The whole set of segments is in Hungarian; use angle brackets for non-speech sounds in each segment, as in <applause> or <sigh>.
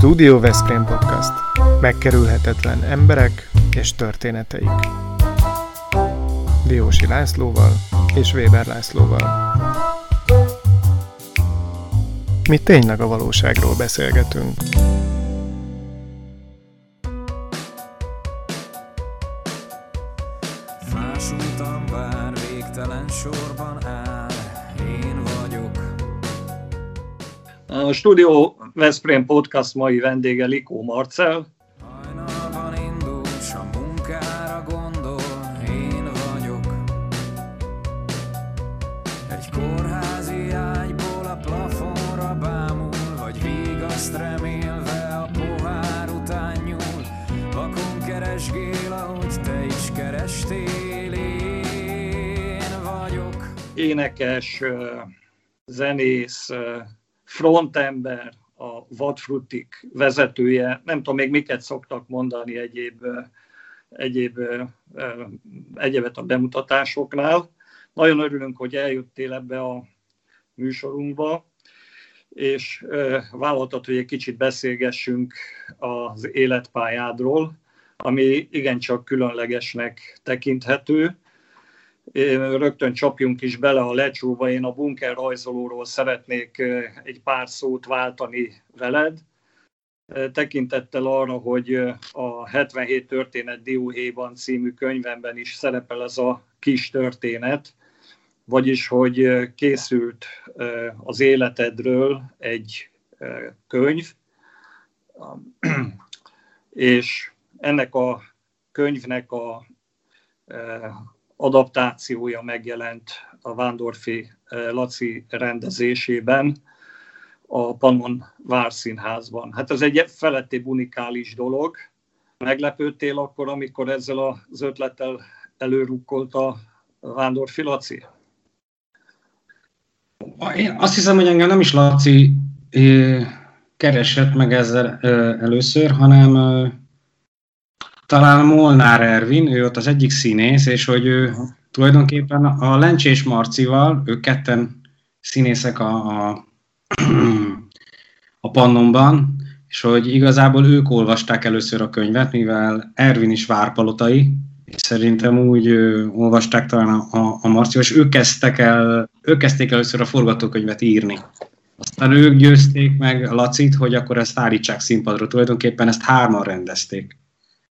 Studio Veszprém Podcast. Megkerülhetetlen emberek és történeteik. Diósi Lászlóval és Weber Lászlóval. Mi tényleg a valóságról beszélgetünk. Másultam vár, végtelen sorban áll, én vagyok. A Studio Veszprém Podcast mai vendége Likó Marcel. Hajnalban indul, s a munkára gondol, én vagyok. Egy kórházi ágyból a plafonra bámul, vagy vigaszt remélve a pohár után nyúl. Vakon keresgél, ahogy te is kerestél, én vagyok. énekes, zenész, frontember, a Vadfrutik vezetője, nem tudom még miket szoktak mondani egyéb, egyéb egyebet a bemutatásoknál. Nagyon örülünk, hogy eljöttél ebbe a műsorunkba, és vállaltad, hogy egy kicsit beszélgessünk az életpályádról, ami igencsak különlegesnek tekinthető. Rögtön csapjunk is bele a lecsóba, én a bunker rajzolóról szeretnék egy pár szót váltani veled. Tekintettel arra, hogy a 77 történet Dióhéjban című könyvemben is szerepel ez a kis történet, vagyis hogy készült az életedről egy könyv, <clears throat> és ennek a könyvnek a adaptációja megjelent a Vándorfi eh, Laci rendezésében a Pannon Várszínházban. Hát ez egy feletté unikális dolog. Meglepődtél akkor, amikor ezzel az ötlettel előrukkolt a Vándorfi Laci? Én azt hiszem, hogy engem nem is Laci ö, keresett meg ezzel ö, először, hanem talán Molnár Ervin, ő ott az egyik színész, és hogy ő tulajdonképpen a Lencsés Marcival, ők ketten színészek a, a, a Pannonban, és hogy igazából ők olvasták először a könyvet, mivel Ervin is várpalotai, és szerintem úgy ö, olvasták talán a, a, a és ők kezdtek el, ők kezdték először a forgatókönyvet írni. Aztán ők győzték meg Lacit, hogy akkor ezt állítsák színpadra. Tulajdonképpen ezt hárman rendezték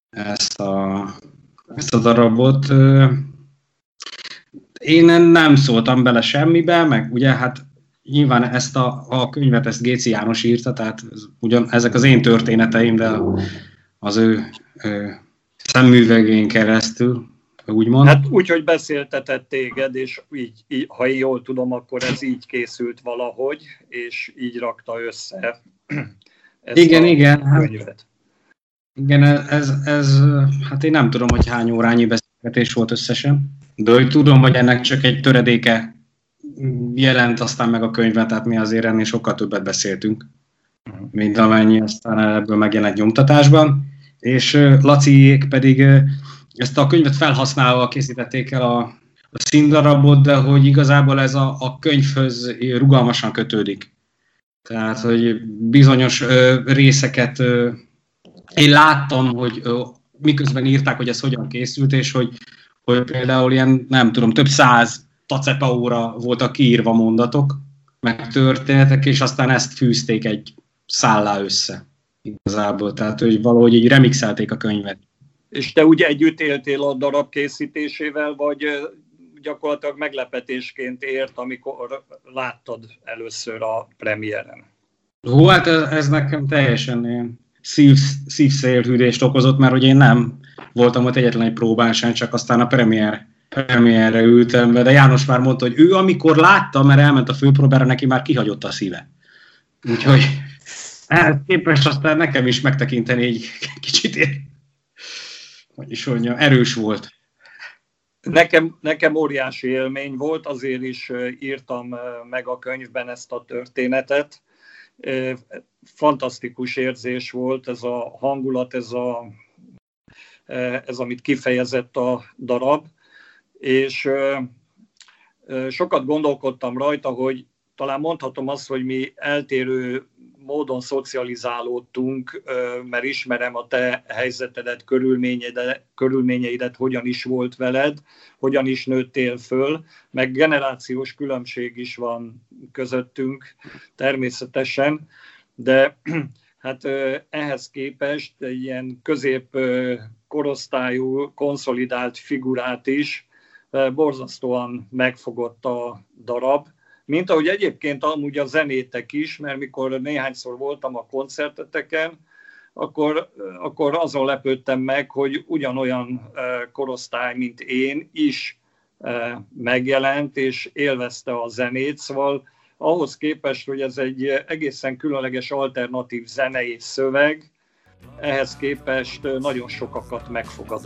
ezt a, ezt a darabot. Én nem szóltam bele semmibe, meg ugye hát nyilván ezt a, a könyvet ezt Géci János írta, tehát ez, ugyan, ezek az én történeteim, de az ő, ő szemművegén keresztül, úgymond. Hát úgy, hogy beszéltetett téged, és így, így, ha jól tudom, akkor ez így készült valahogy, és így rakta össze <clears throat> ezt Igen, a igen, hát- könyvet. Igen, ez, ez, hát én nem tudom, hogy hány órányi beszélgetés volt összesen, de tudom, hogy ennek csak egy töredéke jelent aztán meg a könyvben, tehát mi azért ennél sokkal többet beszéltünk, mint amennyi aztán ebből megjelent nyomtatásban, és Laciék pedig ezt a könyvet felhasználva készítették el a, a színdarabot, de hogy igazából ez a, a könyvhöz rugalmasan kötődik. Tehát, hogy bizonyos ö, részeket ö, én láttam, hogy miközben írták, hogy ez hogyan készült, és hogy, hogy például ilyen, nem tudom, több száz tacepa óra voltak kiírva mondatok, meg történetek, és aztán ezt fűzték egy szállá össze igazából. Tehát, hogy valahogy így remixelték a könyvet. És te ugye együtt éltél a darab készítésével, vagy gyakorlatilag meglepetésként ért, amikor láttad először a premiéren? Hú, hát ez, ez nekem teljesen ilyen szív, szívszélhűdést okozott, mert hogy én nem voltam ott egyetlen egy próbán sem, csak aztán a premier, premierre ültem be, de János már mondta, hogy ő amikor látta, mert elment a főpróbára, neki már kihagyott a szíve. Úgyhogy ehhez képest aztán nekem is megtekinteni egy <laughs> kicsit, ér- hogy is mondjam, erős volt. Nekem, nekem óriási élmény volt, azért is írtam meg a könyvben ezt a történetet. Fantasztikus érzés volt ez a hangulat, ez, a, ö, ez amit kifejezett a darab, és ö, ö, sokat gondolkodtam rajta, hogy talán mondhatom azt, hogy mi eltérő módon szocializálódtunk, mert ismerem a te helyzetedet, körülményeidet, körülményeidet, hogyan is volt veled, hogyan is nőttél föl, meg generációs különbség is van közöttünk természetesen, de <clears throat> hát ehhez képest egy ilyen közép korosztályú, konszolidált figurát is borzasztóan megfogott a darab, mint ahogy egyébként amúgy a zenétek is, mert mikor néhányszor voltam a koncerteteken, akkor, akkor azon lepődtem meg, hogy ugyanolyan korosztály, mint én is megjelent, és élvezte a zenét, szóval ahhoz képest, hogy ez egy egészen különleges alternatív zenei szöveg, ehhez képest nagyon sokakat megfog a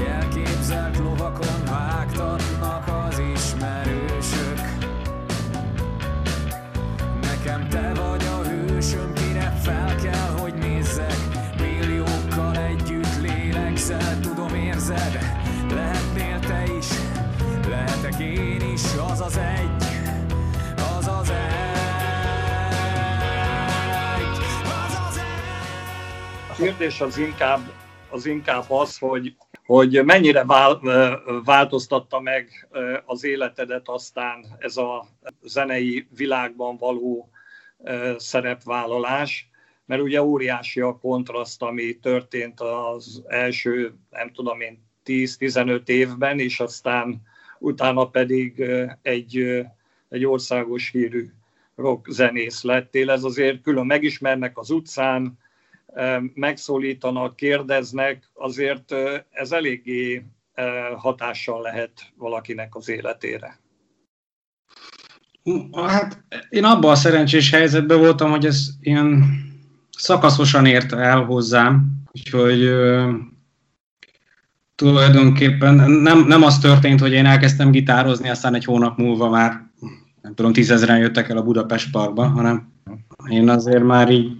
elképzelt lovakon vágtatnak az ismerősök. Nekem te vagy a hősöm, én is, az az egy Az az egy Az az egy. A kérdés az inkább, az inkább az, hogy hogy mennyire változtatta meg az életedet aztán ez a zenei világban való szerepvállalás, mert ugye óriási a kontraszt, ami történt az első, nem tudom én, 10-15 évben, és aztán utána pedig egy, egy országos hírű rock zenész lettél. Ez azért külön megismernek az utcán, megszólítanak, kérdeznek, azért ez eléggé hatással lehet valakinek az életére. Hát én abban a szerencsés helyzetben voltam, hogy ez ilyen szakaszosan ért el hozzám, úgyhogy tulajdonképpen nem, nem az történt, hogy én elkezdtem gitározni, aztán egy hónap múlva már nem tudom, tízezeren jöttek el a Budapest Parkba, hanem én azért már így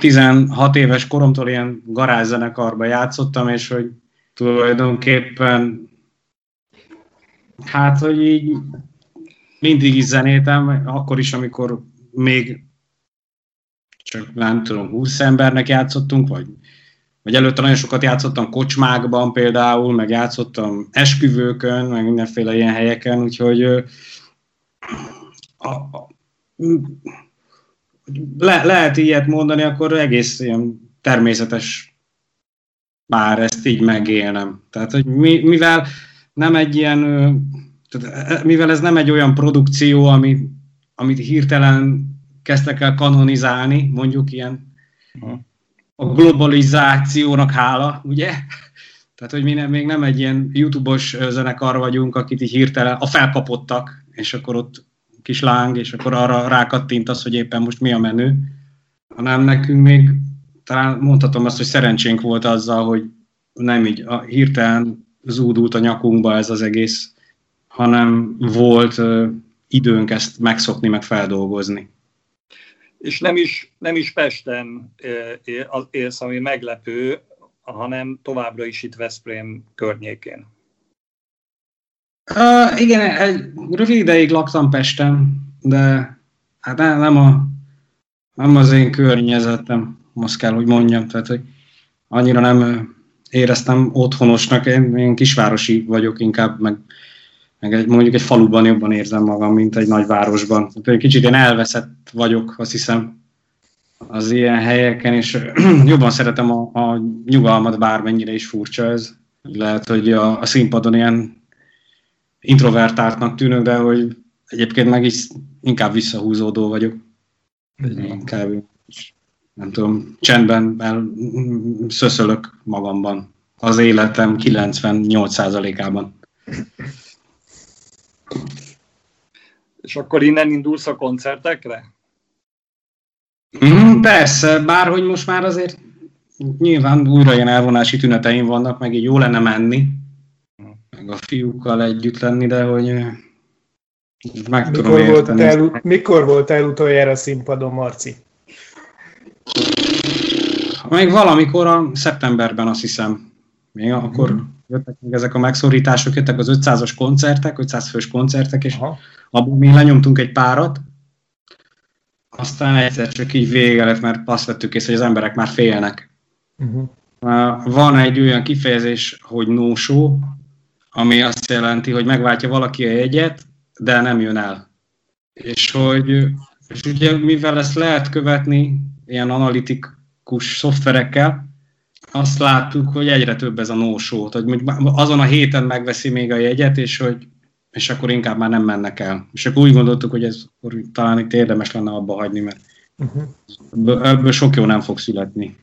16 éves koromtól ilyen garázzenekarba játszottam, és hogy tulajdonképpen hát, hogy így mindig is zenétem, akkor is, amikor még csak nem tudom, 20 embernek játszottunk, vagy, vagy előtte nagyon sokat játszottam kocsmákban például, meg játszottam esküvőkön, meg mindenféle ilyen helyeken, úgyhogy a, a, le, lehet ilyet mondani, akkor egész ilyen természetes már ezt így megélnem. Tehát, hogy mi, mivel nem egy ilyen, tehát, e, mivel ez nem egy olyan produkció, ami, amit hirtelen kezdtek el kanonizálni, mondjuk ilyen a globalizációnak hála, ugye? Tehát, hogy mi ne, még nem egy ilyen YouTube-os zenekar vagyunk, akit így hirtelen a felkapottak, és akkor ott kis láng, és akkor arra rákattintasz, hogy éppen most mi a menő, hanem nekünk még talán mondhatom azt, hogy szerencsénk volt azzal, hogy nem így a, hirtelen zúdult a nyakunkba ez az egész, hanem volt ö, időnk ezt megszokni, meg feldolgozni. És nem is, nem is Pesten élsz, ami meglepő, hanem továbbra is itt Veszprém környékén. Uh, igen, egy rövid ideig laktam Pesten, de hát nem, a, nem az én környezetem, azt kell, hogy mondjam. Tehát, hogy annyira nem éreztem otthonosnak, én, én kisvárosi vagyok inkább, meg, meg egy, mondjuk egy faluban jobban érzem magam, mint egy nagyvárosban. Tehát egy kicsit én elveszett vagyok, azt hiszem, az ilyen helyeken, és <clears throat> jobban szeretem a, a nyugalmat, bármennyire is furcsa ez. Lehet, hogy a, a színpadon ilyen introvertáltnak tűnök, de hogy egyébként meg is inkább visszahúzódó vagyok. Inkább, nem tudom, csendben el, szöszölök magamban az életem 98%-ában. <laughs> És akkor innen indulsz a koncertekre? Mm, persze, bárhogy most már azért nyilván újra ilyen elvonási tüneteim vannak, meg így jó lenne menni, meg a fiúkkal együtt lenni, de hogy meg mikor tudom volt el, mikor volt el utoljára a színpadon, Marci? Még valamikor a szeptemberben azt hiszem. Még akkor hmm. jöttek még ezek a megszorítások, jöttek az 500-as koncertek, 500 fős koncertek, és Aha. abból mi lenyomtunk egy párat, aztán egyszer csak így vége lett, mert azt vettük észre, hogy az emberek már félnek. Uh-huh. Van egy olyan kifejezés, hogy no show, ami azt jelenti, hogy megváltja valaki a jegyet, de nem jön el. És hogy és ugye mivel ezt lehet követni ilyen analitikus szoftverekkel, azt láttuk, hogy egyre több ez a no-show, hogy azon a héten megveszi még a jegyet, és hogy és akkor inkább már nem mennek el. És akkor úgy gondoltuk, hogy ez akkor talán itt érdemes lenne abba hagyni, mert uh-huh. ebből sok jó nem fog születni.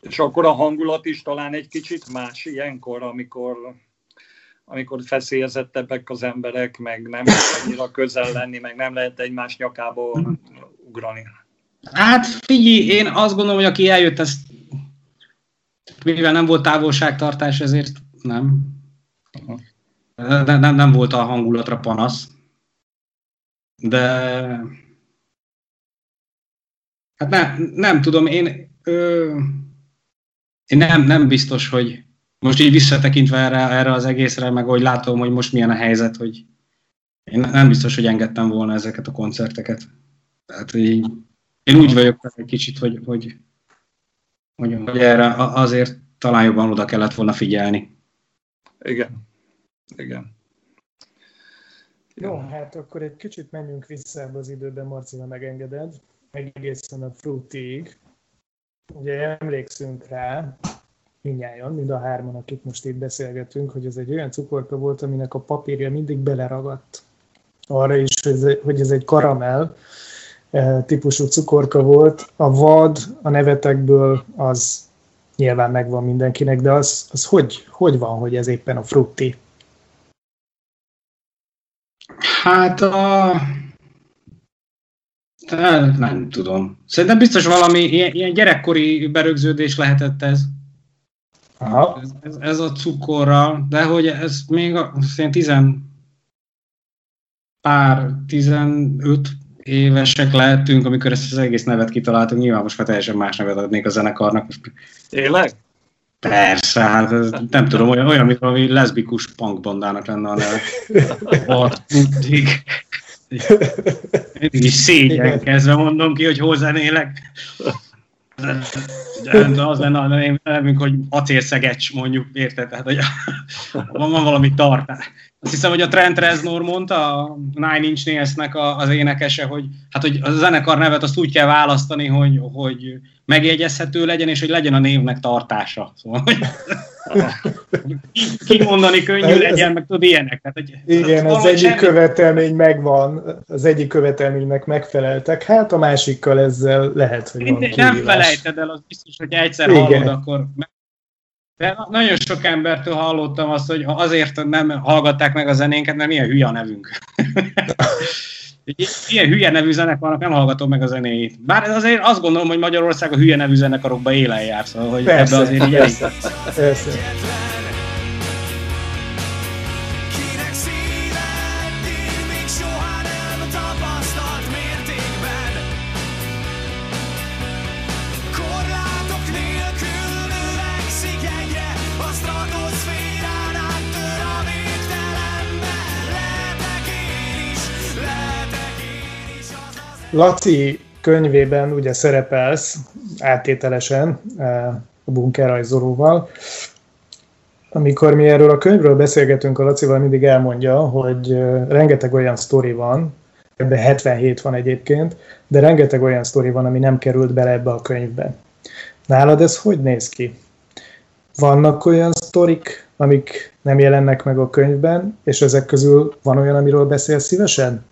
És akkor a hangulat is talán egy kicsit más ilyenkor, amikor amikor feszélyezettebbek az emberek, meg nem lehet annyira közel lenni, meg nem lehet egymás nyakába ugrani. Hát figyelj, én azt gondolom, hogy aki eljött, ezt mivel nem volt távolságtartás, ezért nem. Nem, nem, nem volt a hangulatra panasz. De hát nem, nem tudom, én, ö, én nem, nem biztos, hogy most így visszatekintve erre, erre az egészre, meg hogy látom, hogy most milyen a helyzet, hogy én nem biztos, hogy engedtem volna ezeket a koncerteket. Tehát így, én úgy vagyok egy kicsit, hogy, hogy, hogy, hogy erre azért talán jobban oda kellett volna figyelni. Igen. Igen. Jó, hát akkor egy kicsit menjünk vissza ebbe az időben, Marci, ha megengeded, egészen a Fruitig. Ugye emlékszünk rá, minnyáján, mind a hárman, akik most itt beszélgetünk, hogy ez egy olyan cukorka volt, aminek a papírja mindig beleragadt. Arra is, hogy ez egy karamell típusú cukorka volt. A vad a nevetekből az nyilván megvan mindenkinek, de az, az hogy, hogy van, hogy ez éppen a frutti? Hát a... De nem tudom. Szerintem biztos valami ilyen, ilyen gyerekkori berögződés lehetett ez. Aha. Ez, ez, ez a cukorral, de hogy ez még a, tizen pár, tizenöt évesek lehetünk, amikor ezt az egész nevet kitaláltuk, nyilván most már teljesen más nevet adnék a zenekarnak. Tényleg? Persze, hát ez, nem tudom, olyan, olyan mint valami leszbikus punkbandának lenne a neve. Mindig. Mindig is szégyenkezve mondom ki, hogy hol zenélek. De az lenne a nevünk, hogy acélszegecs mondjuk, érted? Tehát, hogy van valami tartás. Azt hiszem, hogy a Trent Reznor mondta, a Nine Inch Nails-nek az énekese, hogy hát hogy a zenekar nevet azt úgy kell választani, hogy, hogy megjegyezhető legyen, és hogy legyen a névnek tartása. Szóval, hogy kimondani könnyű legyen, meg tudod ilyenek. Tehát, hogy igen, az egyik semmi... követelmény megvan, az egyik követelménynek megfeleltek, hát a másikkal ezzel lehet, hogy van Nem felejted el, az biztos, hogy egyszer igen. hallod, akkor de nagyon sok embertől hallottam azt, hogy azért nem hallgatták meg a zenénket, mert milyen hülye a nevünk. <laughs> Ilyen hülye nevű zenekarnak nem hallgatom meg a zenéit. Bár azért azt gondolom, hogy Magyarország a hülye nevű zenekarokba élen jár, szóval hogy persze, ebbe azért így persze, persze. Laci könyvében ugye szerepelsz áttételesen eh, a bunkerrajzolóval. Amikor mi erről a könyvről beszélgetünk, a Lacival mindig elmondja, hogy eh, rengeteg olyan sztori van, ebben 77 van egyébként, de rengeteg olyan sztori van, ami nem került bele ebbe a könyvbe. Nálad ez hogy néz ki? Vannak olyan sztorik, amik nem jelennek meg a könyvben, és ezek közül van olyan, amiről beszélsz szívesen?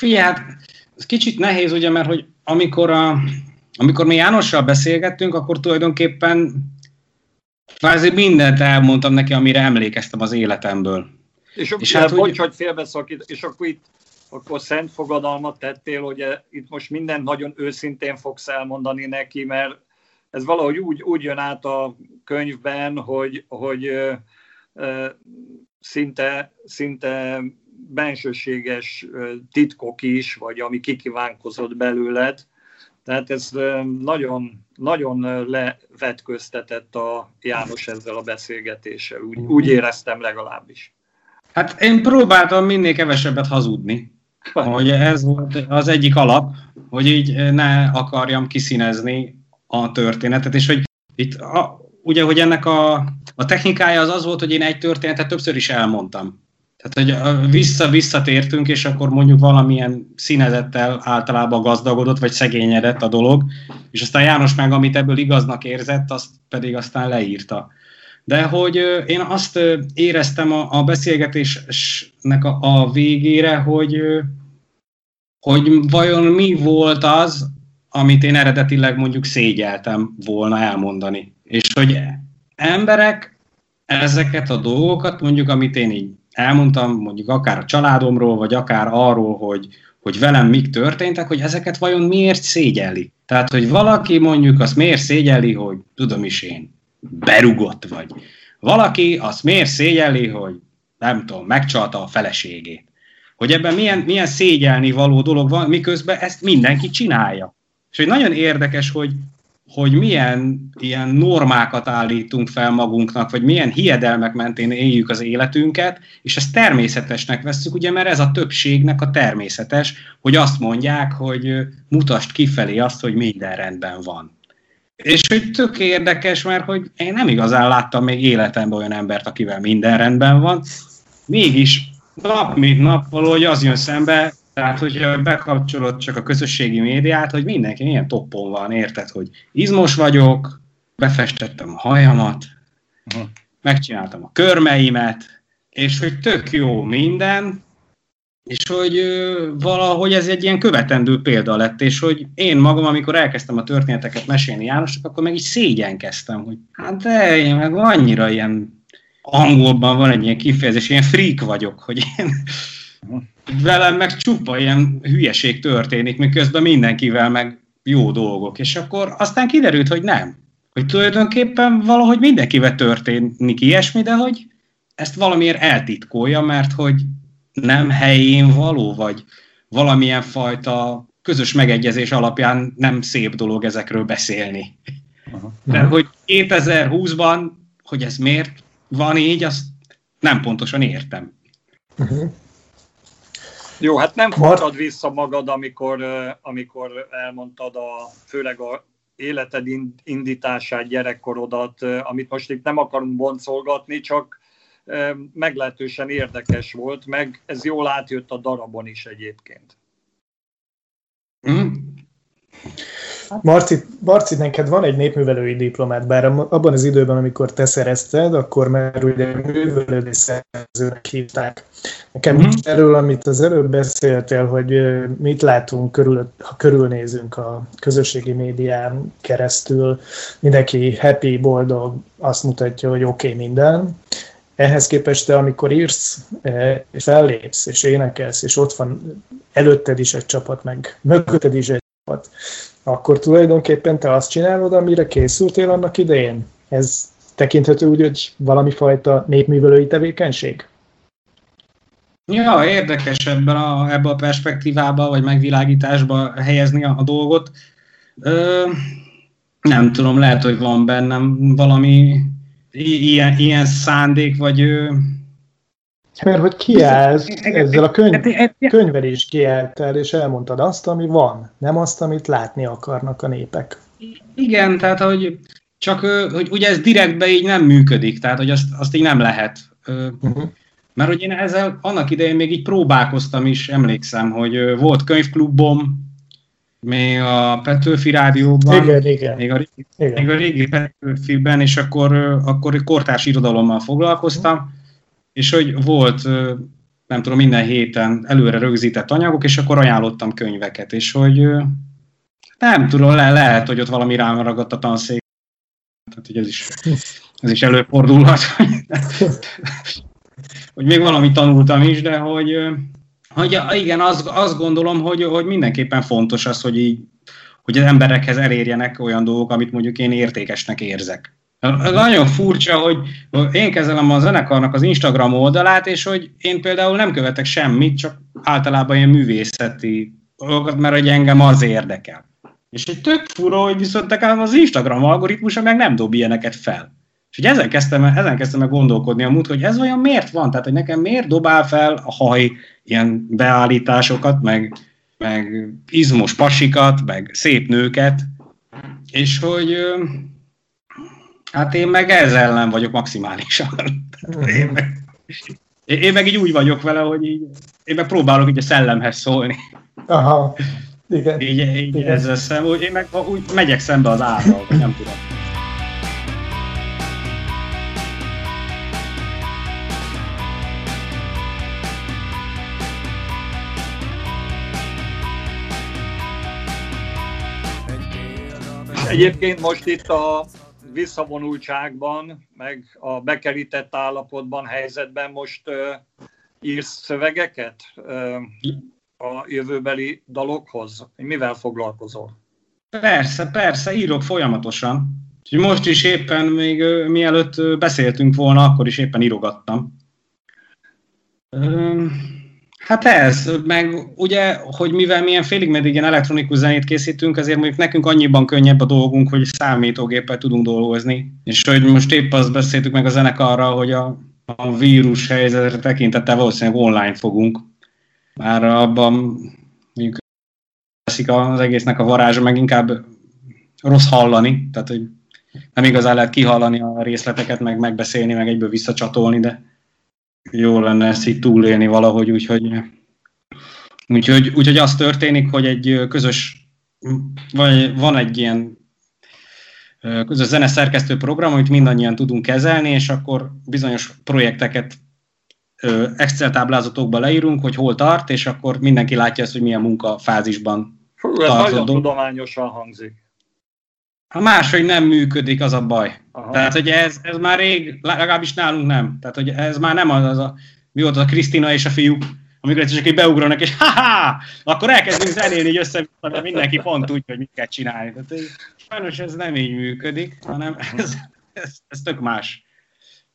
Hát ez kicsit nehéz, ugye, mert hogy amikor, a, amikor mi Jánossal beszélgettünk, akkor tulajdonképpen kvázi mindent elmondtam neki, amire emlékeztem az életemből. És, és hát, bocs, hogy félbeszakít, és akkor itt akkor szent fogadalmat tettél, hogy itt most mindent nagyon őszintén fogsz elmondani neki, mert ez valahogy úgy, úgy jön át a könyvben, hogy, hogy ö, ö, szinte, szinte bensőséges titkok is, vagy ami kikívánkozott belőled. Tehát ez nagyon, nagyon levetköztetett a János ezzel a beszélgetéssel, úgy, úgy éreztem legalábbis. Hát én próbáltam minél kevesebbet hazudni. Hogy ez volt az egyik alap, hogy így ne akarjam kiszínezni a történetet, és hogy itt a, ugye, hogy ennek a, a technikája az az volt, hogy én egy történetet többször is elmondtam. Tehát, hogy vissza-visszatértünk, és akkor mondjuk valamilyen színezettel általában gazdagodott, vagy szegényedett a dolog, és aztán János meg, amit ebből igaznak érzett, azt pedig aztán leírta. De hogy én azt éreztem a, a beszélgetésnek a, a végére, hogy, hogy vajon mi volt az, amit én eredetileg mondjuk szégyeltem volna elmondani. És hogy emberek ezeket a dolgokat, mondjuk amit én így elmondtam, mondjuk akár a családomról, vagy akár arról, hogy, hogy velem mik történtek, hogy ezeket vajon miért szégyelli. Tehát, hogy valaki mondjuk azt miért szégyelli, hogy tudom is én, berugott vagy. Valaki azt miért szégyelli, hogy nem tudom, megcsalta a feleségét. Hogy ebben milyen, milyen szégyelni való dolog van, miközben ezt mindenki csinálja. És hogy nagyon érdekes, hogy hogy milyen ilyen normákat állítunk fel magunknak, vagy milyen hiedelmek mentén éljük az életünket, és ezt természetesnek veszük, ugye, mert ez a többségnek a természetes, hogy azt mondják, hogy mutasd kifelé azt, hogy minden rendben van. És hogy tök érdekes, mert hogy én nem igazán láttam még életemben olyan embert, akivel minden rendben van, mégis nap mint nap valahogy az jön szembe, tehát, hogyha bekapcsolod csak a közösségi médiát, hogy mindenki milyen toppon van, érted, hogy izmos vagyok, befestettem a hajamat, uh-huh. megcsináltam a körmeimet, és hogy tök jó minden, és hogy ö, valahogy ez egy ilyen követendő példa lett, és hogy én magam, amikor elkezdtem a történeteket mesélni Jánosnak, akkor meg is szégyenkeztem, hogy hát de én meg annyira ilyen angolban van egy ilyen kifejezés, ilyen freak vagyok, hogy én velem meg csupa ilyen hülyeség történik, miközben mindenkivel meg jó dolgok. És akkor aztán kiderült, hogy nem. Hogy tulajdonképpen valahogy mindenkivel történik ilyesmi, de hogy ezt valamiért eltitkolja, mert hogy nem helyén való, vagy valamilyen fajta közös megegyezés alapján nem szép dolog ezekről beszélni. De hogy 2020-ban, hogy ez miért van így, azt nem pontosan értem. Uh-huh. Jó, hát nem fogtad vissza magad, amikor, amikor elmondtad a, főleg a életed indítását, gyerekkorodat, amit most itt nem akarunk boncolgatni, csak meglehetősen érdekes volt, meg ez jól átjött a darabon is egyébként. Mm. Marci, Marci, neked van egy népművelői diplomát, bár abban az időben, amikor te szerezted, akkor már ugye művelői szerzőnek hívták. Nekem mm-hmm. erről, amit az előbb beszéltél, hogy mit látunk, körül, ha körülnézünk a közösségi médián keresztül, mindenki happy, boldog, azt mutatja, hogy oké okay, minden. Ehhez képest te, amikor írsz, és fellépsz, és énekelsz, és ott van előtted is egy csapat, meg mögötted is egy csapat, akkor tulajdonképpen te azt csinálod, amire készültél annak idején? Ez tekinthető úgy, hogy valami fajta népművelői tevékenység? Ja, érdekes ebben a, ebben a perspektívába, vagy megvilágításba helyezni a, a dolgot. Ö, nem tudom, lehet, hogy van bennem valami ilyen, ilyen szándék, vagy... Ö... Mert hogy kiállsz, ezzel a könyv, könyvvel is kiálltál, és elmondtad azt, ami van, nem azt, amit látni akarnak a népek. Igen, tehát hogy csak, hogy ugye ez direktbe így nem működik, tehát hogy azt, azt így nem lehet. Uh-huh. Mert hogy én ezzel annak idején még így próbálkoztam is, emlékszem, hogy volt könyvklubom, még a Petőfi rádióban, igen, igen. Még, a régi, igen. még a régi Petőfiben, és akkor, akkor kortárs irodalommal foglalkoztam, és hogy volt, nem tudom, minden héten előre rögzített anyagok, és akkor ajánlottam könyveket, és hogy nem tudom, le, lehet, hogy ott valami rám ragadt a tanszék, tehát hogy ez is, ez is előfordulhat, hogy még valamit tanultam is, de hogy, hogy igen, azt, azt gondolom, hogy, hogy mindenképpen fontos az, hogy így, hogy az emberekhez elérjenek olyan dolgok, amit mondjuk én értékesnek érzek. Nagyon furcsa, hogy én kezelem a zenekarnak az Instagram oldalát, és hogy én például nem követek semmit, csak általában ilyen művészeti dolgokat, mert hogy engem az érdekel. És egy tök fura, hogy viszont nekem az Instagram algoritmusa meg nem dob ilyeneket fel. És hogy ezen kezdtem, ezen kezdtem meg gondolkodni a múlt, hogy ez olyan miért van? Tehát, hogy nekem miért dobál fel a haj ilyen beállításokat, meg, meg izmos pasikat, meg szép nőket, és hogy hát én meg ez ellen vagyok maximálisan. én, meg, én meg így úgy vagyok vele, hogy így, én meg próbálok így a szellemhez szólni. Aha, igen. Így, így igen. ezzel szem, én meg úgy megyek szembe az árral, vagy nem tudom. Egyébként most itt a visszavonultságban, meg a bekerített állapotban, helyzetben most uh, írsz szövegeket uh, a jövőbeli dalokhoz? Mivel foglalkozol? Persze, persze, írok folyamatosan. Úgyhogy most is éppen, még ö, mielőtt ö, beszéltünk volna, akkor is éppen írogattam. Ö, Hát ez, meg ugye, hogy mivel milyen félig meddig ilyen elektronikus zenét készítünk, azért mondjuk nekünk annyiban könnyebb a dolgunk, hogy számítógéppel tudunk dolgozni. És hogy most épp azt beszéltük meg a zenekarra, hogy a, a vírus helyzetre tekintettel valószínűleg online fogunk. Már abban mondjuk veszik az egésznek a varázsa, meg inkább rossz hallani, tehát hogy nem igazán lehet kihallani a részleteket, meg megbeszélni, meg egyből visszacsatolni, de jó lenne ezt így túlélni valahogy, úgyhogy, úgyhogy, úgyhogy az történik, hogy egy közös, vagy van egy ilyen közös zeneszerkesztő program, amit mindannyian tudunk kezelni, és akkor bizonyos projekteket Excel táblázatokba leírunk, hogy hol tart, és akkor mindenki látja ezt, hogy milyen munkafázisban Fú, ez nagyon tudományosan hangzik. Ha máshogy nem működik, az a baj. Aha. Tehát, hogy ez, ez már rég, legalábbis nálunk nem. Tehát, hogy ez már nem az, az a, mi volt az a Krisztina és a fiúk, amikor egyszer csak így beugranak, és ha akkor elkezdünk zenélni, hogy össze de mindenki pont úgy, hogy mit kell csinálni. Tehát, hogy sajnos ez nem így működik, hanem ez, ez, ez tök más.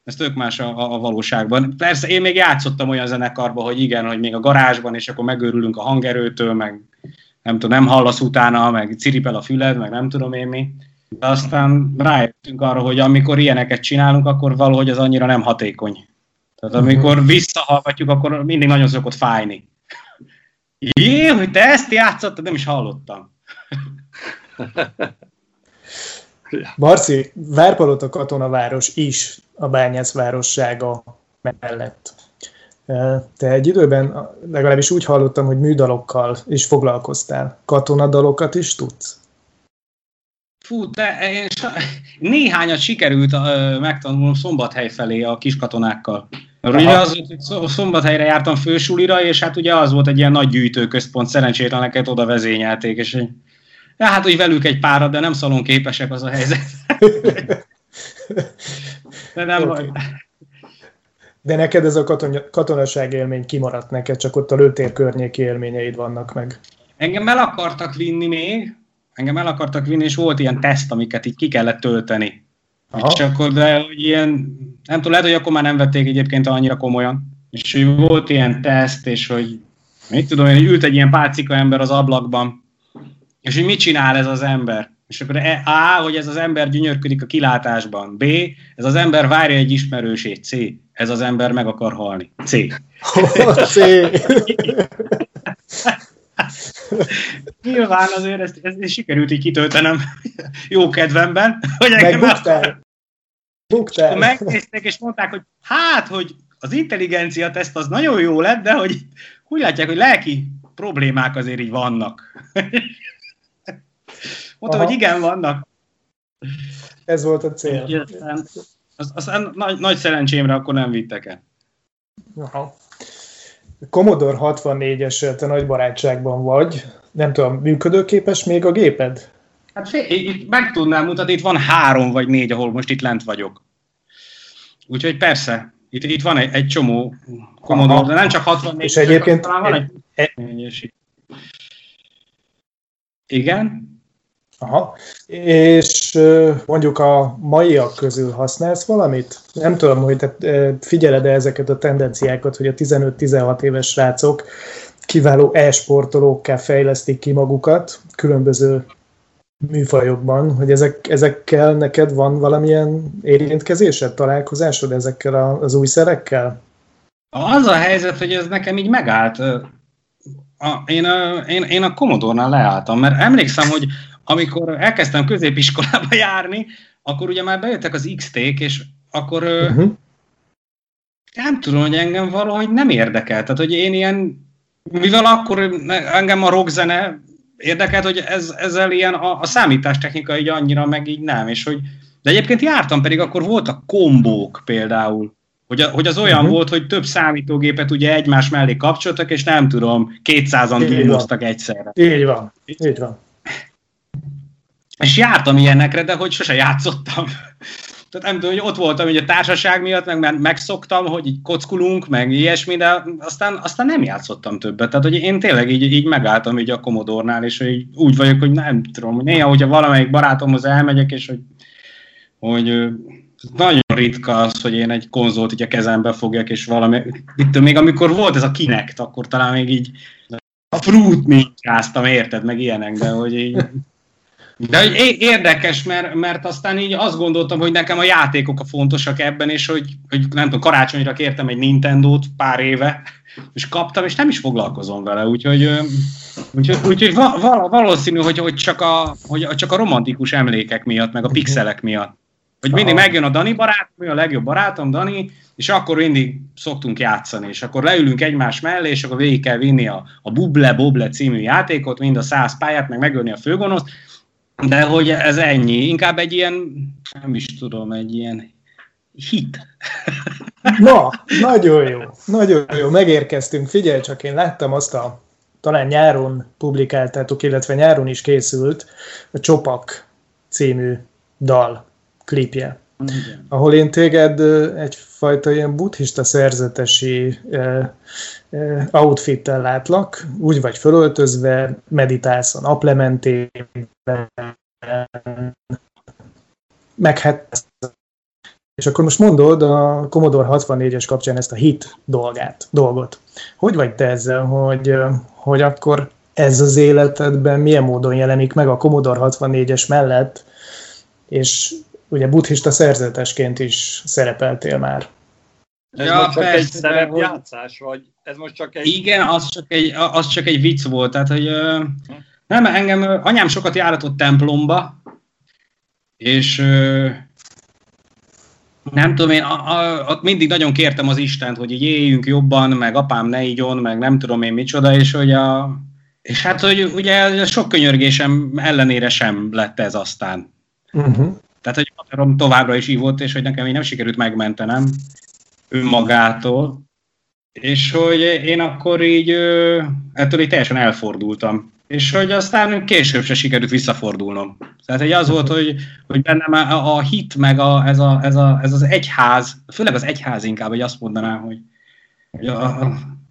Ez tök más a, a valóságban. Persze én még játszottam olyan zenekarban, hogy igen, hogy még a garázsban, és akkor megőrülünk a hangerőtől, meg nem tudom, nem hallasz utána, meg ciripel a füled, meg nem tudom én mi. De aztán rájöttünk arra, hogy amikor ilyeneket csinálunk, akkor valahogy az annyira nem hatékony. Tehát amikor visszahallgatjuk, akkor mindig nagyon szokott fájni. Jé, hogy te ezt játszottad, nem is hallottam. <laughs> Marci, Várpalota katonaváros is a bányász várossága mellett. Te egy időben legalábbis úgy hallottam, hogy műdalokkal is foglalkoztál. Katonadalokat is tudsz? Fú, de én néhányat sikerült uh, megtanulnom Szombathely felé a kiskatonákkal. Mert ugye az hogy Szombathelyre jártam fősulira, és hát ugye az volt egy ilyen nagy gyűjtőközpont, szerencsétleneket oda vezényelték, és ja, hát úgy velük egy párat, de nem szalon képesek az a helyzet. <laughs> de nem okay. De neked ez a katona, katonaság élmény kimaradt neked, csak ott a lőtér környéki élményeid vannak meg. Engem el akartak vinni még, engem el akartak vinni, és volt ilyen teszt, amiket így ki kellett tölteni. Aha. És akkor, de hogy ilyen, nem tudom, lehet, hogy akkor már nem vették egyébként annyira komolyan. És hogy volt ilyen teszt, és hogy mit tudom én, hogy ült egy ilyen pálcika ember az ablakban, és hogy mit csinál ez az ember? És akkor A, hogy ez az ember gyönyörködik a kilátásban. B, ez az ember várja egy ismerősét. C, ez az ember meg akar halni. C. <laughs> C. <laughs> <laughs> Nyilván azért ezt, ezt, ezt sikerült így kitöltenem <laughs> jó kedvemben. Hogy engem Megbuktál. Buktál. Megnézték és mondták, hogy hát, hogy az intelligencia teszt az nagyon jó lett, de hogy úgy látják, hogy lelki problémák azért így vannak. <laughs> Mondtam, Aha. hogy igen, vannak. Ez volt a cél. Aztán, az, nagy, nagy szerencsémre akkor nem vittek el. Aha. Commodore 64-es te nagy barátságban vagy. Nem tudom, működőképes még a géped? Hát fél, itt meg tudnám mutatni, itt van három vagy négy, ahol most itt lent vagyok. Úgyhogy persze, itt, itt van egy, egy csomó Commodore, Aha. de nem csak 64, és egyébként talán van egy, egy... Igen? Aha. És mondjuk a maiak közül használsz valamit? Nem tudom, hogy te figyeled-e ezeket a tendenciákat, hogy a 15-16 éves srácok kiváló e-sportolókká fejlesztik ki magukat, különböző műfajokban, hogy ezek, ezekkel neked van valamilyen érintkezésed, találkozásod ezekkel a, az új szerekkel? Az a helyzet, hogy ez nekem így megállt. A, én, a, én, én a Commodore-nál leálltam, mert emlékszem, hogy amikor elkezdtem középiskolába <laughs> járni, akkor ugye már bejöttek az X-ték, és akkor uh-huh. nem tudom, hogy engem valahogy nem érdekel. Tehát, hogy én ilyen, mivel akkor engem a rockzene érdekelt, hogy ez, ezzel ilyen a, a számítástechnika így annyira meg így nem, és hogy de egyébként jártam, pedig akkor voltak kombók például, hogy, a, hogy az olyan uh-huh. volt, hogy több számítógépet ugye egymás mellé kapcsoltak, és nem tudom, 200-an díjmoztak egyszerre. Így van, így van. És jártam ilyenekre, de hogy sose játszottam. Tehát nem tudom, hogy ott voltam hogy a társaság miatt, meg megszoktam, hogy így kockulunk, meg ilyesmi, de aztán, aztán nem játszottam többet. Tehát, hogy én tényleg így, így megálltam így a Commodore-nál, és hogy úgy vagyok, hogy nem tudom, néha, hogyha valamelyik barátomhoz elmegyek, és hogy, hogy nagyon ritka az, hogy én egy konzolt így a kezembe fogjak, és valami, itt még amikor volt ez a Kinect, akkor talán még így a Fruit nincsáztam, érted, meg ilyenek, de hogy így de érdekes, mert, mert aztán így azt gondoltam, hogy nekem a játékok a fontosak ebben, és hogy, hogy nem tudom, karácsonyra kértem egy Nintendo-t pár éve, és kaptam, és nem is foglalkozom vele, úgyhogy, úgyhogy, úgyhogy valószínű, hogy, hogy, csak a, hogy csak a romantikus emlékek miatt, meg a pixelek miatt. Hogy mindig megjön a Dani barátom, a legjobb barátom, Dani, és akkor mindig szoktunk játszani, és akkor leülünk egymás mellé, és akkor végig kell vinni a, a Buble Boble című játékot, mind a száz pályát, meg megölni a főgonoszt, de hogy ez ennyi, inkább egy ilyen, nem is tudom, egy ilyen hit. <laughs> Na, nagyon jó, nagyon jó, megérkeztünk. Figyelj csak, én láttam azt a, talán nyáron publikáltátok, illetve nyáron is készült a Csopak című dal klipje. Igen. Ahol én téged egyfajta ilyen buddhista szerzetesi eh, eh, outfittel látlak, úgy vagy fölöltözve, meditálsz a naplementében, meg hát és akkor most mondod a Commodore 64-es kapcsán ezt a hit dolgát, dolgot. Hogy vagy te ezzel, hogy, hogy akkor ez az életedben milyen módon jelenik meg a Commodore 64-es mellett, és ugye buddhista szerzetesként is szerepeltél már. Ez ja, most csak persze, egy szerepjátszás, vagy ez most csak egy... Igen, az csak egy, az csak egy vicc volt, tehát hogy nem, engem anyám sokat járatott templomba, és nem tudom, én a, a, ott mindig nagyon kértem az Istent, hogy így éljünk jobban, meg apám ne ígyon, meg nem tudom én micsoda, és hogy a, és hát, hogy ugye sok könyörgésem ellenére sem lett ez aztán. Uh-huh. Tehát, hogy határom továbbra is ívott, és hogy nekem így nem sikerült megmentenem önmagától, és hogy én akkor így ettől így teljesen elfordultam. És hogy aztán később se sikerült visszafordulnom. Tehát hogy az volt, hogy, hogy bennem a, a hit, meg a, ez, a, ez, a, ez az egyház, főleg az egyház inkább, hogy azt mondanám, hogy, hogy a,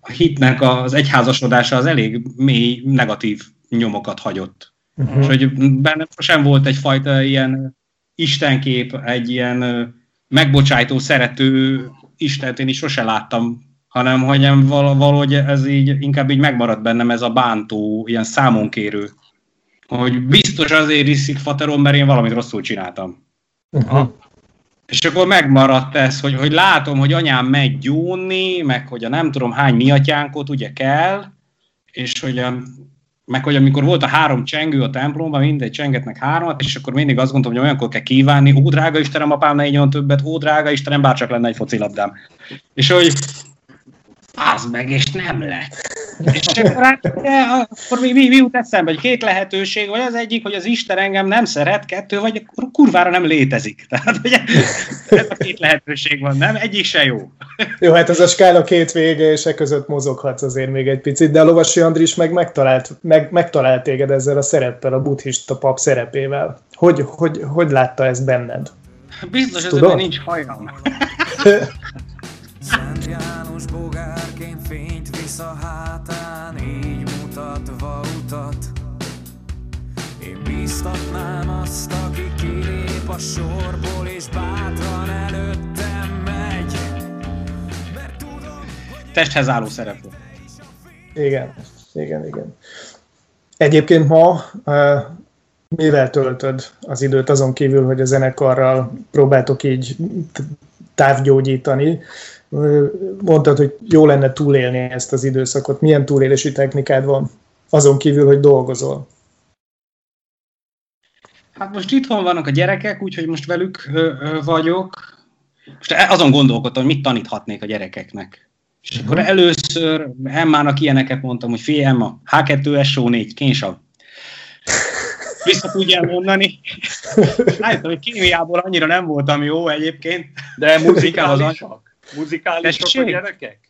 a hitnek az egyházasodása az elég mély negatív nyomokat hagyott. Uh-huh. És hogy bennem sem volt egyfajta ilyen istenkép, egy ilyen megbocsájtó, szerető Istent én is sose láttam, hanem hogy valahogy ez így inkább így megmaradt bennem ez a bántó, ilyen számonkérő. Hogy biztos azért iszik faterom, mert én valamit rosszul csináltam. Uh-huh. És akkor megmaradt ez, hogy, hogy látom, hogy anyám megy gyónni, meg hogy a nem tudom hány miatyánkot ugye kell, és hogy a meg hogy amikor volt a három csengő a templomban, mindegy csengetnek hármat, és akkor mindig azt gondoltam, hogy olyankor kell kívánni, ó, drága Istenem, apám, ne igyon többet, ó, drága Istenem, bárcsak lenne egy focilabdám. És hogy az meg, és nem lett. És akkor, hát, akkor mi, mi, mi jut eszembe, hogy két lehetőség, vagy az egyik, hogy az Isten engem nem szeret, kettő, vagy akkor kurvára nem létezik. Tehát ugye, ez a két lehetőség van, nem? Egyik se jó. Jó, hát ez a skála két vége, és e között mozoghatsz azért még egy picit, de a Lovasi Andris meg megtalált, meg, megtalált téged ezzel a szereppel, a buddhista pap szerepével. Hogy, hogy, hogy látta ezt benned? Biztos, hogy nincs hajam. Szent János <laughs> Én bíztatnám azt, aki kilép a sorból, és bátran előttem megy. Mert tudom, hogy... Testhez álló szereplő. Igen, igen, igen. Egyébként ma mivel töltöd az időt azon kívül, hogy a zenekarral próbáltok így távgyógyítani? Mondtad, hogy jó lenne túlélni ezt az időszakot. Milyen túlélési technikád van azon kívül, hogy dolgozol? Hát most itthon vannak a gyerekek, úgyhogy most velük ö, ö, vagyok. Most azon gondolkodtam, hogy mit taníthatnék a gyerekeknek. És uh-huh. akkor először Emmának ilyeneket mondtam, hogy figyelj Emma, H2 SO4, kénsav. Vissza tudjál mondani. Rájöttem, hogy kémiából annyira nem voltam jó egyébként. De muzikálisak? Muzikálisak a gyerekek?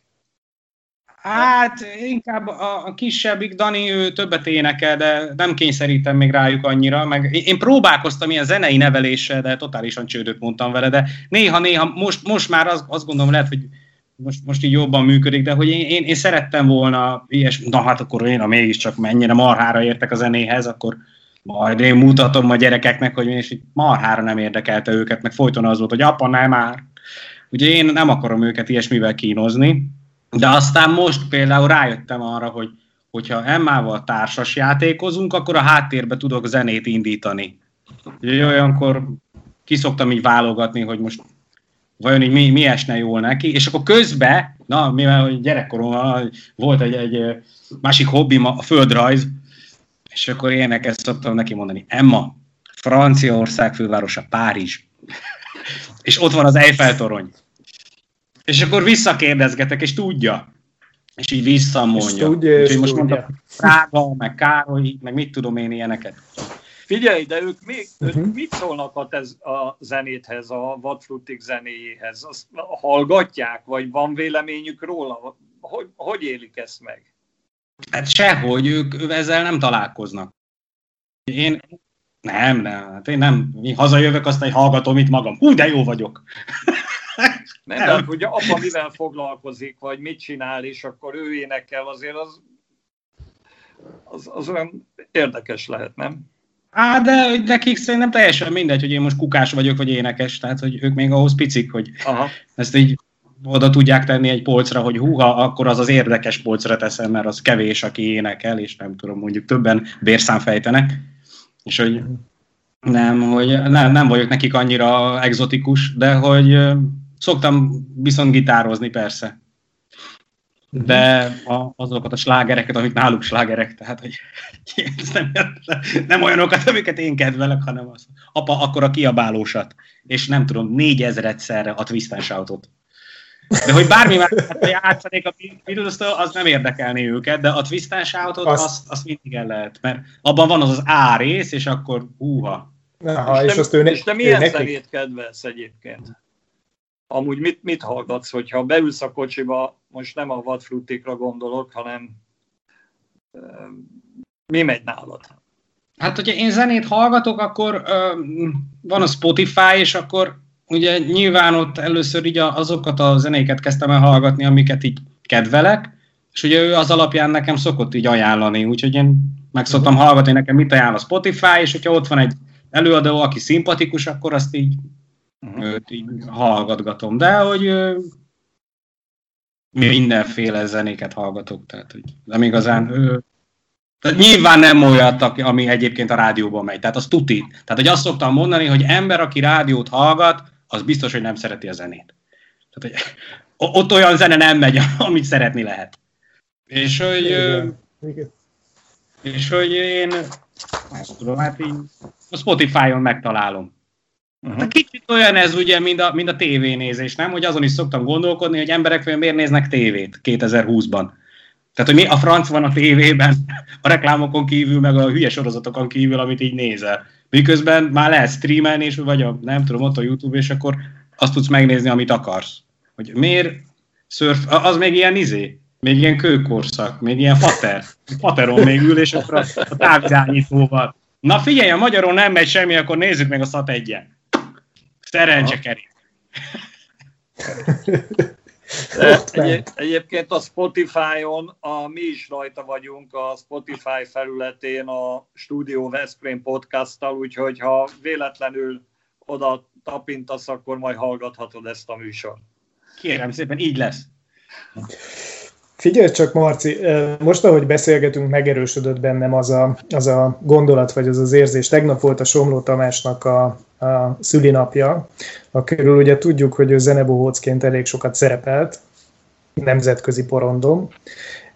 Hát inkább a, a kisebbik Dani, ő többet énekel, de nem kényszerítem még rájuk annyira. Meg én próbálkoztam ilyen zenei neveléssel, de totálisan csődöt mondtam vele, de néha-néha, most, most már azt, azt gondolom lehet, hogy most, most így jobban működik, de hogy én, én, én szerettem volna ilyes, na hát akkor én, ha mégiscsak mennyire marhára értek a zenéhez, akkor majd én mutatom a gyerekeknek, hogy és így marhára nem érdekelte őket, meg folyton az volt, hogy apa, nem már. Ugye én nem akarom őket ilyesmivel kínozni, de aztán most például rájöttem arra, hogy hogyha Emmával társas játékozunk, akkor a háttérbe tudok zenét indítani. Ugye olyankor kiszoktam így válogatni, hogy most vajon így mi, mi esne jól neki, és akkor közben, na, mivel gyerekkoromban volt egy, egy másik hobbim, a földrajz, és akkor éneket szoktam neki mondani, Emma, Franciaország fővárosa, Párizs, <laughs> és ott van az Eiffel torony. És akkor visszakérdezgetek, és tudja. És így visszamondja. És tudja, és most mondta, Prága, meg Károly, meg mit tudom én ilyeneket. Figyelj, de ők, még, uh-huh. ők mit szólnak a, tez, a zenéthez, a Vadfrutik zenéjéhez? Azt hallgatják, vagy van véleményük róla? Hogy, hogy élik ezt meg? Hát sehogy, ők ezzel nem találkoznak. Én nem, nem, hát én nem, én hazajövök, aztán hallgatom itt magam. Hú, de jó vagyok. Nem, nem. de hogy apa mivel foglalkozik, vagy mit csinál, és akkor ő énekel, azért az, az, az olyan érdekes lehet, nem? Á, de nekik szerintem teljesen mindegy, hogy én most kukás vagyok, vagy énekes, tehát hogy ők még ahhoz picik, hogy Aha. ezt így oda tudják tenni egy polcra, hogy húha, akkor az az érdekes polcra teszem, mert az kevés, aki énekel, és nem tudom, mondjuk többen bérszám fejtenek, és hogy nem, hogy nem, nem vagyok nekik annyira exotikus, de hogy Szoktam viszont gitározni, persze. De a, azokat a slágereket, amik náluk slágerek, tehát hogy <laughs> nem, nem olyanokat, amiket én kedvelek, hanem az. Apa, akkor a kiabálósat. És nem tudom, négyezredszerre a twist and shoutot. De hogy bármi már játszanék a beatles az nem érdekelné őket, de a twist and shoutot azt, azt, azt mindig el lehet, mert abban van az az A rész, és akkor húha. Aha, és, és, te, azt ő és te milyen zenét kedvelsz egyébként? Amúgy mit, mit hallgatsz, hogyha beülsz a kocsiba, most nem a vadfrutikra gondolok, hanem mi megy nálad? Hát, hogyha én zenét hallgatok, akkor ö, van a Spotify, és akkor ugye nyilván ott először így azokat a zenéket kezdtem el hallgatni, amiket így kedvelek, és ugye ő az alapján nekem szokott így ajánlani, úgyhogy én meg szoktam hallgatni nekem mit ajánl a Spotify, és hogyha ott van egy előadó, aki szimpatikus, akkor azt így uh-huh. őt így hallgatgatom. De hogy mindenféle zenéket hallgatok, tehát hogy nem igazán ő, tehát nyilván nem olyat, ami egyébként a rádióban megy, tehát az tuti. Tehát, hogy azt szoktam mondani, hogy ember, aki rádiót hallgat, az biztos, hogy nem szereti a zenét. Tehát, hogy ott olyan zene nem megy, <laughs> amit szeretni lehet. És hogy, Igen. Igen. és hogy én, nem tudom, hát így a Spotify-on megtalálom. Uh-huh. Kicsit olyan ez ugye, mint a, mint a tévénézés, nem? Hogy azon is szoktam gondolkodni, hogy emberek miért néznek tévét 2020-ban. Tehát, hogy mi a franc van a tévében, a reklámokon kívül, meg a hülye sorozatokon kívül, amit így nézel. Miközben már lehet streamelni, és vagy a, nem tudom, ott a YouTube, és akkor azt tudsz megnézni, amit akarsz. Hogy miért szörf, az még ilyen izé, még ilyen kőkorszak, még ilyen fater. Fateron még ül, és akkor a, a távirányítóval. Na figyelj, a magyaron nem megy semmi, akkor nézzük meg a szat egyen. Szerencse kerít. egy, egyébként a Spotify-on, a, mi is rajta vagyunk a Spotify felületén a Studio Veszprém podcasttal, úgyhogy ha véletlenül oda tapintasz, akkor majd hallgathatod ezt a műsort. Kérem szépen, így lesz. Figyelj csak, Marci, most ahogy beszélgetünk, megerősödött bennem az a, az a gondolat, vagy az az érzés. Tegnap volt a Somló Tamásnak a, a szülinapja, akiről ugye tudjuk, hogy ő zenebohócként elég sokat szerepelt, nemzetközi porondom,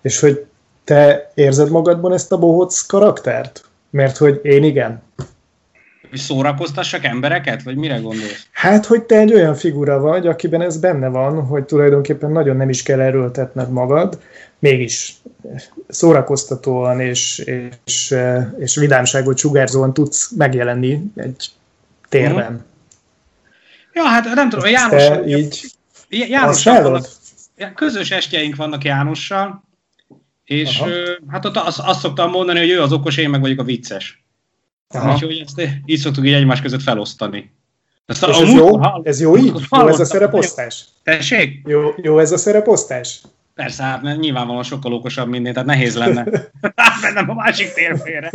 és hogy te érzed magadban ezt a bohóc karaktert? Mert hogy én igen. Hogy szórakoztassak embereket, vagy mire gondolsz? Hát, hogy te egy olyan figura vagy, akiben ez benne van, hogy tulajdonképpen nagyon nem is kell erőltetned magad, mégis szórakoztatóan és, és, és vidámságot sugárzóan tudsz megjelenni egy térben. Mm. Ja, hát nem tudom, János... Te így Jánossal vannak, közös estjeink vannak Jánossal, és Aha. hát ott azt, azt szoktam mondani, hogy ő az okos, én meg vagyok a vicces. Aha. Úgyhogy ezt így szoktuk így egymás között felosztani. Ezt és a, ez, jó? Hall, ez jó így? Jó ez a szereposztás? Tessék? Jó, jó ez a szereposztás? Persze, hát nyilvánvalóan sokkal okosabb minden, tehát nehéz lenne. <laughs> Mennem a másik térfére.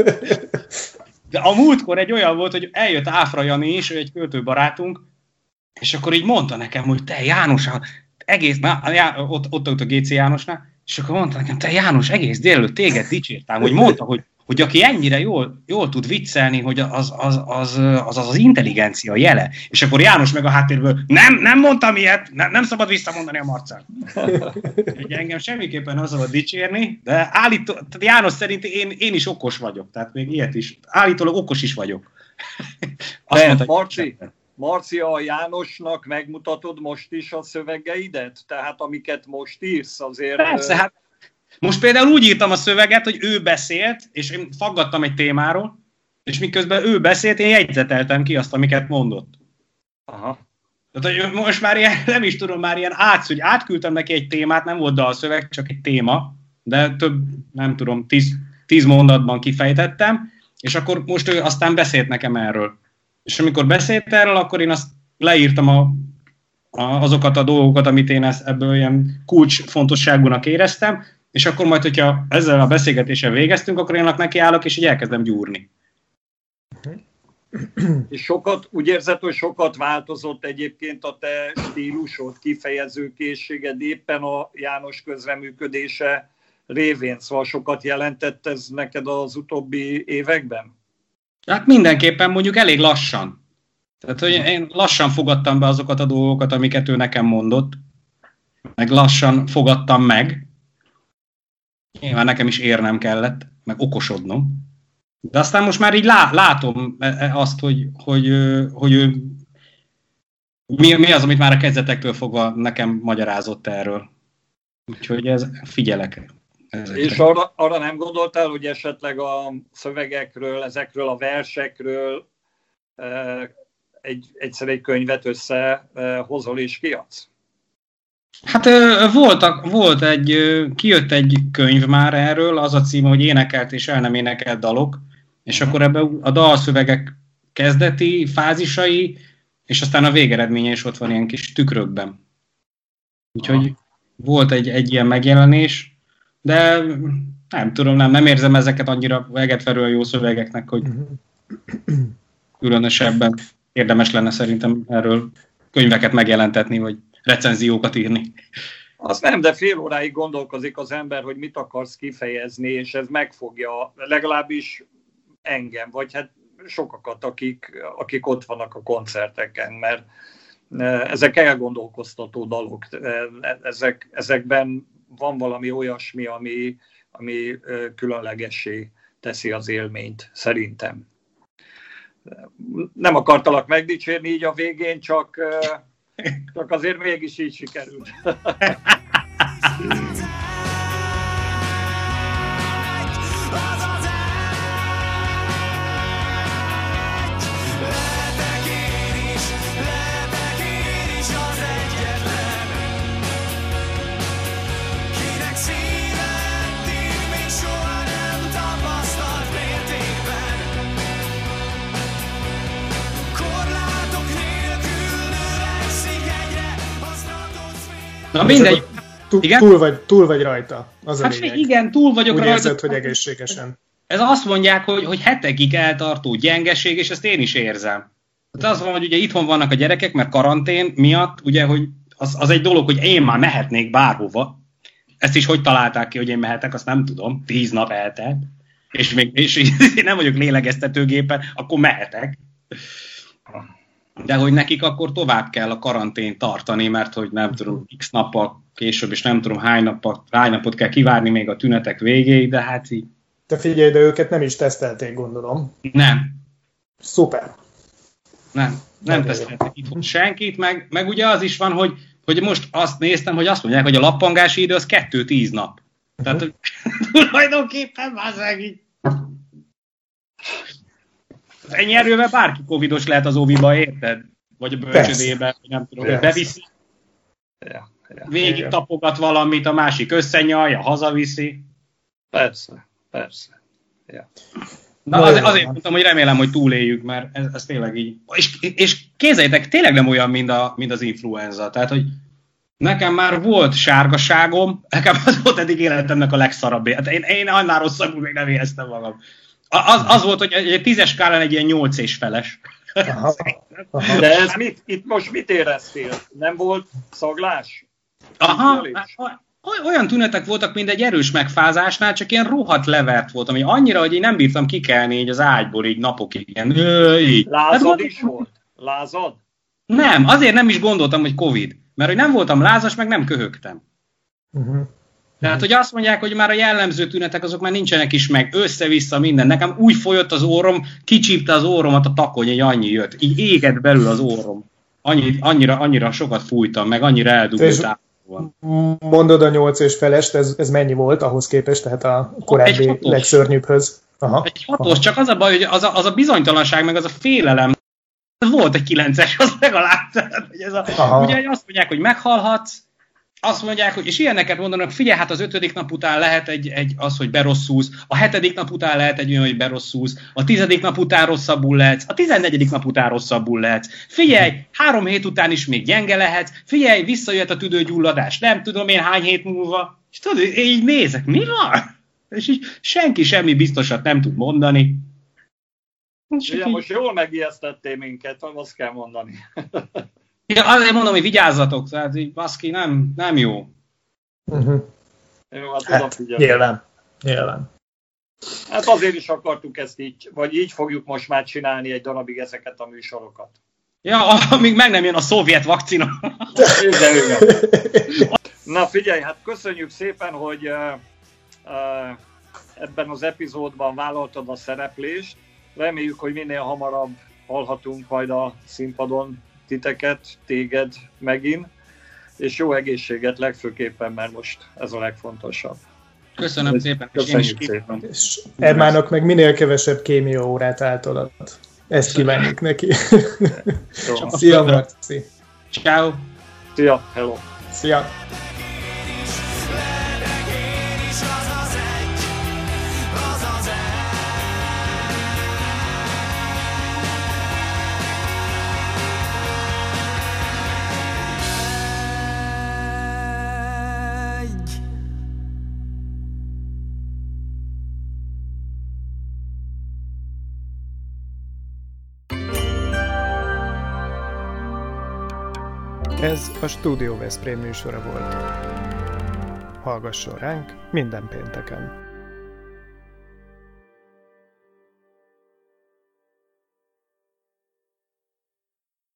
De a múltkor egy olyan volt, hogy eljött Áfra Jani is, ő egy költőbarátunk, és akkor így mondta nekem, hogy te János, egész, már, ott, ott, ott a GC Jánosnál, és akkor mondta nekem, te János, egész délelőtt téged dicsértem, hogy mondta, hogy hogy aki ennyire jól, jól tud viccelni, hogy az az, az, az, az az intelligencia jele. És akkor János meg a háttérből, nem, nem mondtam ilyet, nem, nem szabad visszamondani a marcát. <laughs> Hogy engem semmiképpen az szabad dicsérni, de állító, tehát János szerint én, én is okos vagyok, tehát még ilyet is. Állítólag okos is vagyok. <laughs> Azt mondta, Marci, Marci, a Jánosnak megmutatod most is a szövegeidet? Tehát amiket most írsz azért... Persze, hát most például úgy írtam a szöveget, hogy ő beszélt, és én faggattam egy témáról, és miközben ő beszélt, én jegyzeteltem ki azt, amiket mondott. Aha. Tehát, hogy most már ilyen, nem is tudom, már ilyen átsz, hogy átküldtem neki egy témát, nem volt a szöveg, csak egy téma, de több, nem tudom, tíz, tíz mondatban kifejtettem, és akkor most ő aztán beszélt nekem erről. És amikor beszélt erről, akkor én azt leírtam a, a, azokat a dolgokat, amit én ezt, ebből ilyen kulcs fontosságúnak éreztem, és akkor majd, hogyha ezzel a beszélgetéssel végeztünk, akkor én neki állok, és így elkezdem gyúrni. <clears throat> És sokat, úgy érzed, hogy sokat változott egyébként a te stílusod, kifejezőkészséged éppen a János közreműködése révén, szóval sokat jelentett ez neked az utóbbi években? Hát mindenképpen mondjuk elég lassan. Tehát, hogy én lassan fogadtam be azokat a dolgokat, amiket ő nekem mondott, meg lassan fogadtam meg, Nyilván nekem is érnem kellett, meg okosodnom. De aztán most már így lá, látom e, e, azt, hogy, hogy, hogy ő mi, mi az, amit már a kezdetektől fogva nekem magyarázott erről. Úgyhogy ez figyelek. Ezekre. És arra, arra nem gondoltál, hogy esetleg a szövegekről, ezekről a versekről egy, egyszer egy könyvet összehozol és kiadsz? Hát volt, volt egy, kijött egy könyv már erről, az a cím, hogy énekelt és el nem énekelt dalok, és akkor ebben a dalszövegek kezdeti fázisai, és aztán a végeredménye is ott van ilyen kis tükrökben. Úgyhogy volt egy, egy ilyen megjelenés, de nem tudom, nem, nem érzem ezeket annyira vegetverően jó szövegeknek, hogy különösebben érdemes lenne szerintem erről könyveket megjelentetni, vagy recenziókat írni. Az nem, de fél óráig gondolkozik az ember, hogy mit akarsz kifejezni, és ez megfogja legalábbis engem, vagy hát sokakat, akik, akik ott vannak a koncerteken, mert e, ezek elgondolkoztató dalok. E, ezek, ezekben van valami olyasmi, ami, ami e, különlegessé teszi az élményt, szerintem. Nem akartalak megdicsérni így a végén, csak csak azért mégis így sikerült. <laughs> Na mindegy. Túl, igen? túl, vagy, túl vagy rajta, az hát a lényeg. igen, túl vagyok Úgy rajta. érzed, hogy egészségesen. Ez azt mondják, hogy, hogy hetekig eltartó gyengeség, és ezt én is érzem. Hát az van, hogy ugye itthon vannak a gyerekek, mert karantén miatt, ugye, hogy az, az egy dolog, hogy én már mehetnék bárhova, ezt is hogy találták ki, hogy én mehetek, azt nem tudom, tíz nap eltelt, és még és <laughs> nem vagyok lélegeztetőgépen, akkor mehetek. De hogy nekik akkor tovább kell a karantén tartani, mert hogy nem tudom, x nappal később, és nem tudom hány, nappal, hány napot kell kivárni még a tünetek végéig, de hát így. Te figyelj, de őket nem is tesztelték, gondolom. Nem. Szuper. Nem, nem tesztelték itt senkit, meg, meg ugye az is van, hogy, hogy most azt néztem, hogy azt mondják, hogy a lappangási idő az 2-10 nap. Tehát, hogy <laughs> tulajdonképpen már így ennyi erővel bárki covidos lehet az óviba, érted? Vagy a bölcsödébe, vagy nem tudom, hogy beviszi. Ja, ja. Végig tapogat valamit, a másik összenyalja, hazaviszi. Persze, persze. Ja. Na, azért, azért mondtam, hogy remélem, hogy túléljük, mert ez, ez tényleg így. És, és képzeljétek, tényleg nem olyan, mint, a, mint az influenza. Tehát, hogy nekem már volt sárgaságom, nekem az volt eddig életemnek a legszarabb. Hát én, én annál rosszabbul még nem éreztem magam. Az, az volt, hogy egy tízes skálán egy ilyen nyolc és feles. Aha. Aha. De ez mit, itt most mit éreztél? Nem volt szaglás? Aha, olyan tünetek voltak, mint egy erős megfázásnál, csak ilyen rohadt levert volt, ami annyira, hogy én nem bírtam kikelni így az ágyból így napokig. Ilyen, így. Lázad hát, is volt? Lázad? Nem, azért nem is gondoltam, hogy Covid. Mert hogy nem voltam lázas, meg nem köhögtem. Uh-huh. Tehát, hogy azt mondják, hogy már a jellemző tünetek azok már nincsenek is meg, össze-vissza minden. Nekem úgy folyott az órom, kicsípte az óromat a takony, hogy annyi jött. Így égett belül az órom. Annyi, annyira, annyira sokat fújtam, meg annyira eldugott Mondod a nyolc és felest, ez, ez mennyi volt ahhoz képest, tehát a korábbi legszörnyűbbhöz? Aha. Egy hatos, Aha. csak az a baj, hogy az a, az a bizonytalanság, meg az a félelem, volt egy kilences, az legalább. Tehát, hogy ez a, ugye azt mondják, hogy meghalhatsz, azt mondják, hogy, és ilyeneket mondanak, figyelj, hát az ötödik nap után lehet egy, egy az, hogy berosszulsz, a hetedik nap után lehet egy olyan, hogy berosszulsz, a tizedik nap után rosszabbul lehetsz, a tizennegyedik nap után rosszabbul lehetsz. Figyelj, három hét után is még gyenge lehetsz, figyelj, visszajött a tüdőgyulladás, nem tudom én hány hét múlva. És tudod, én így nézek, mi van? És így senki semmi biztosat nem tud mondani. Ugye, most jól megijesztettél minket, azt kell mondani. <laughs> Ja, azért mondom, hogy vigyázzatok, tehát így baszki, nem, nem jó. Uh-huh. Jó, hát, hát tudom Nyilván. Nyilván. Hát azért is akartuk ezt így, vagy így fogjuk most már csinálni egy darabig ezeket a műsorokat. Ja, amíg meg nem jön a szovjet vakcina. igen, igen. Na figyelj, hát köszönjük szépen, hogy uh, uh, ebben az epizódban vállaltad a szereplést. Reméljük, hogy minél hamarabb hallhatunk majd a színpadon titeket, téged megint, és jó egészséget legfőképpen, mert most ez a legfontosabb. Köszönöm ez, szépen, Köszönjük szépen. És Ermának meg minél kevesebb kémia órát általat. Ezt kívánjuk neki. <laughs> Szia, Marci! Ciao! Szia, hello! Szia! A Studio Veszprém műsora volt. Hallgasson ránk minden pénteken!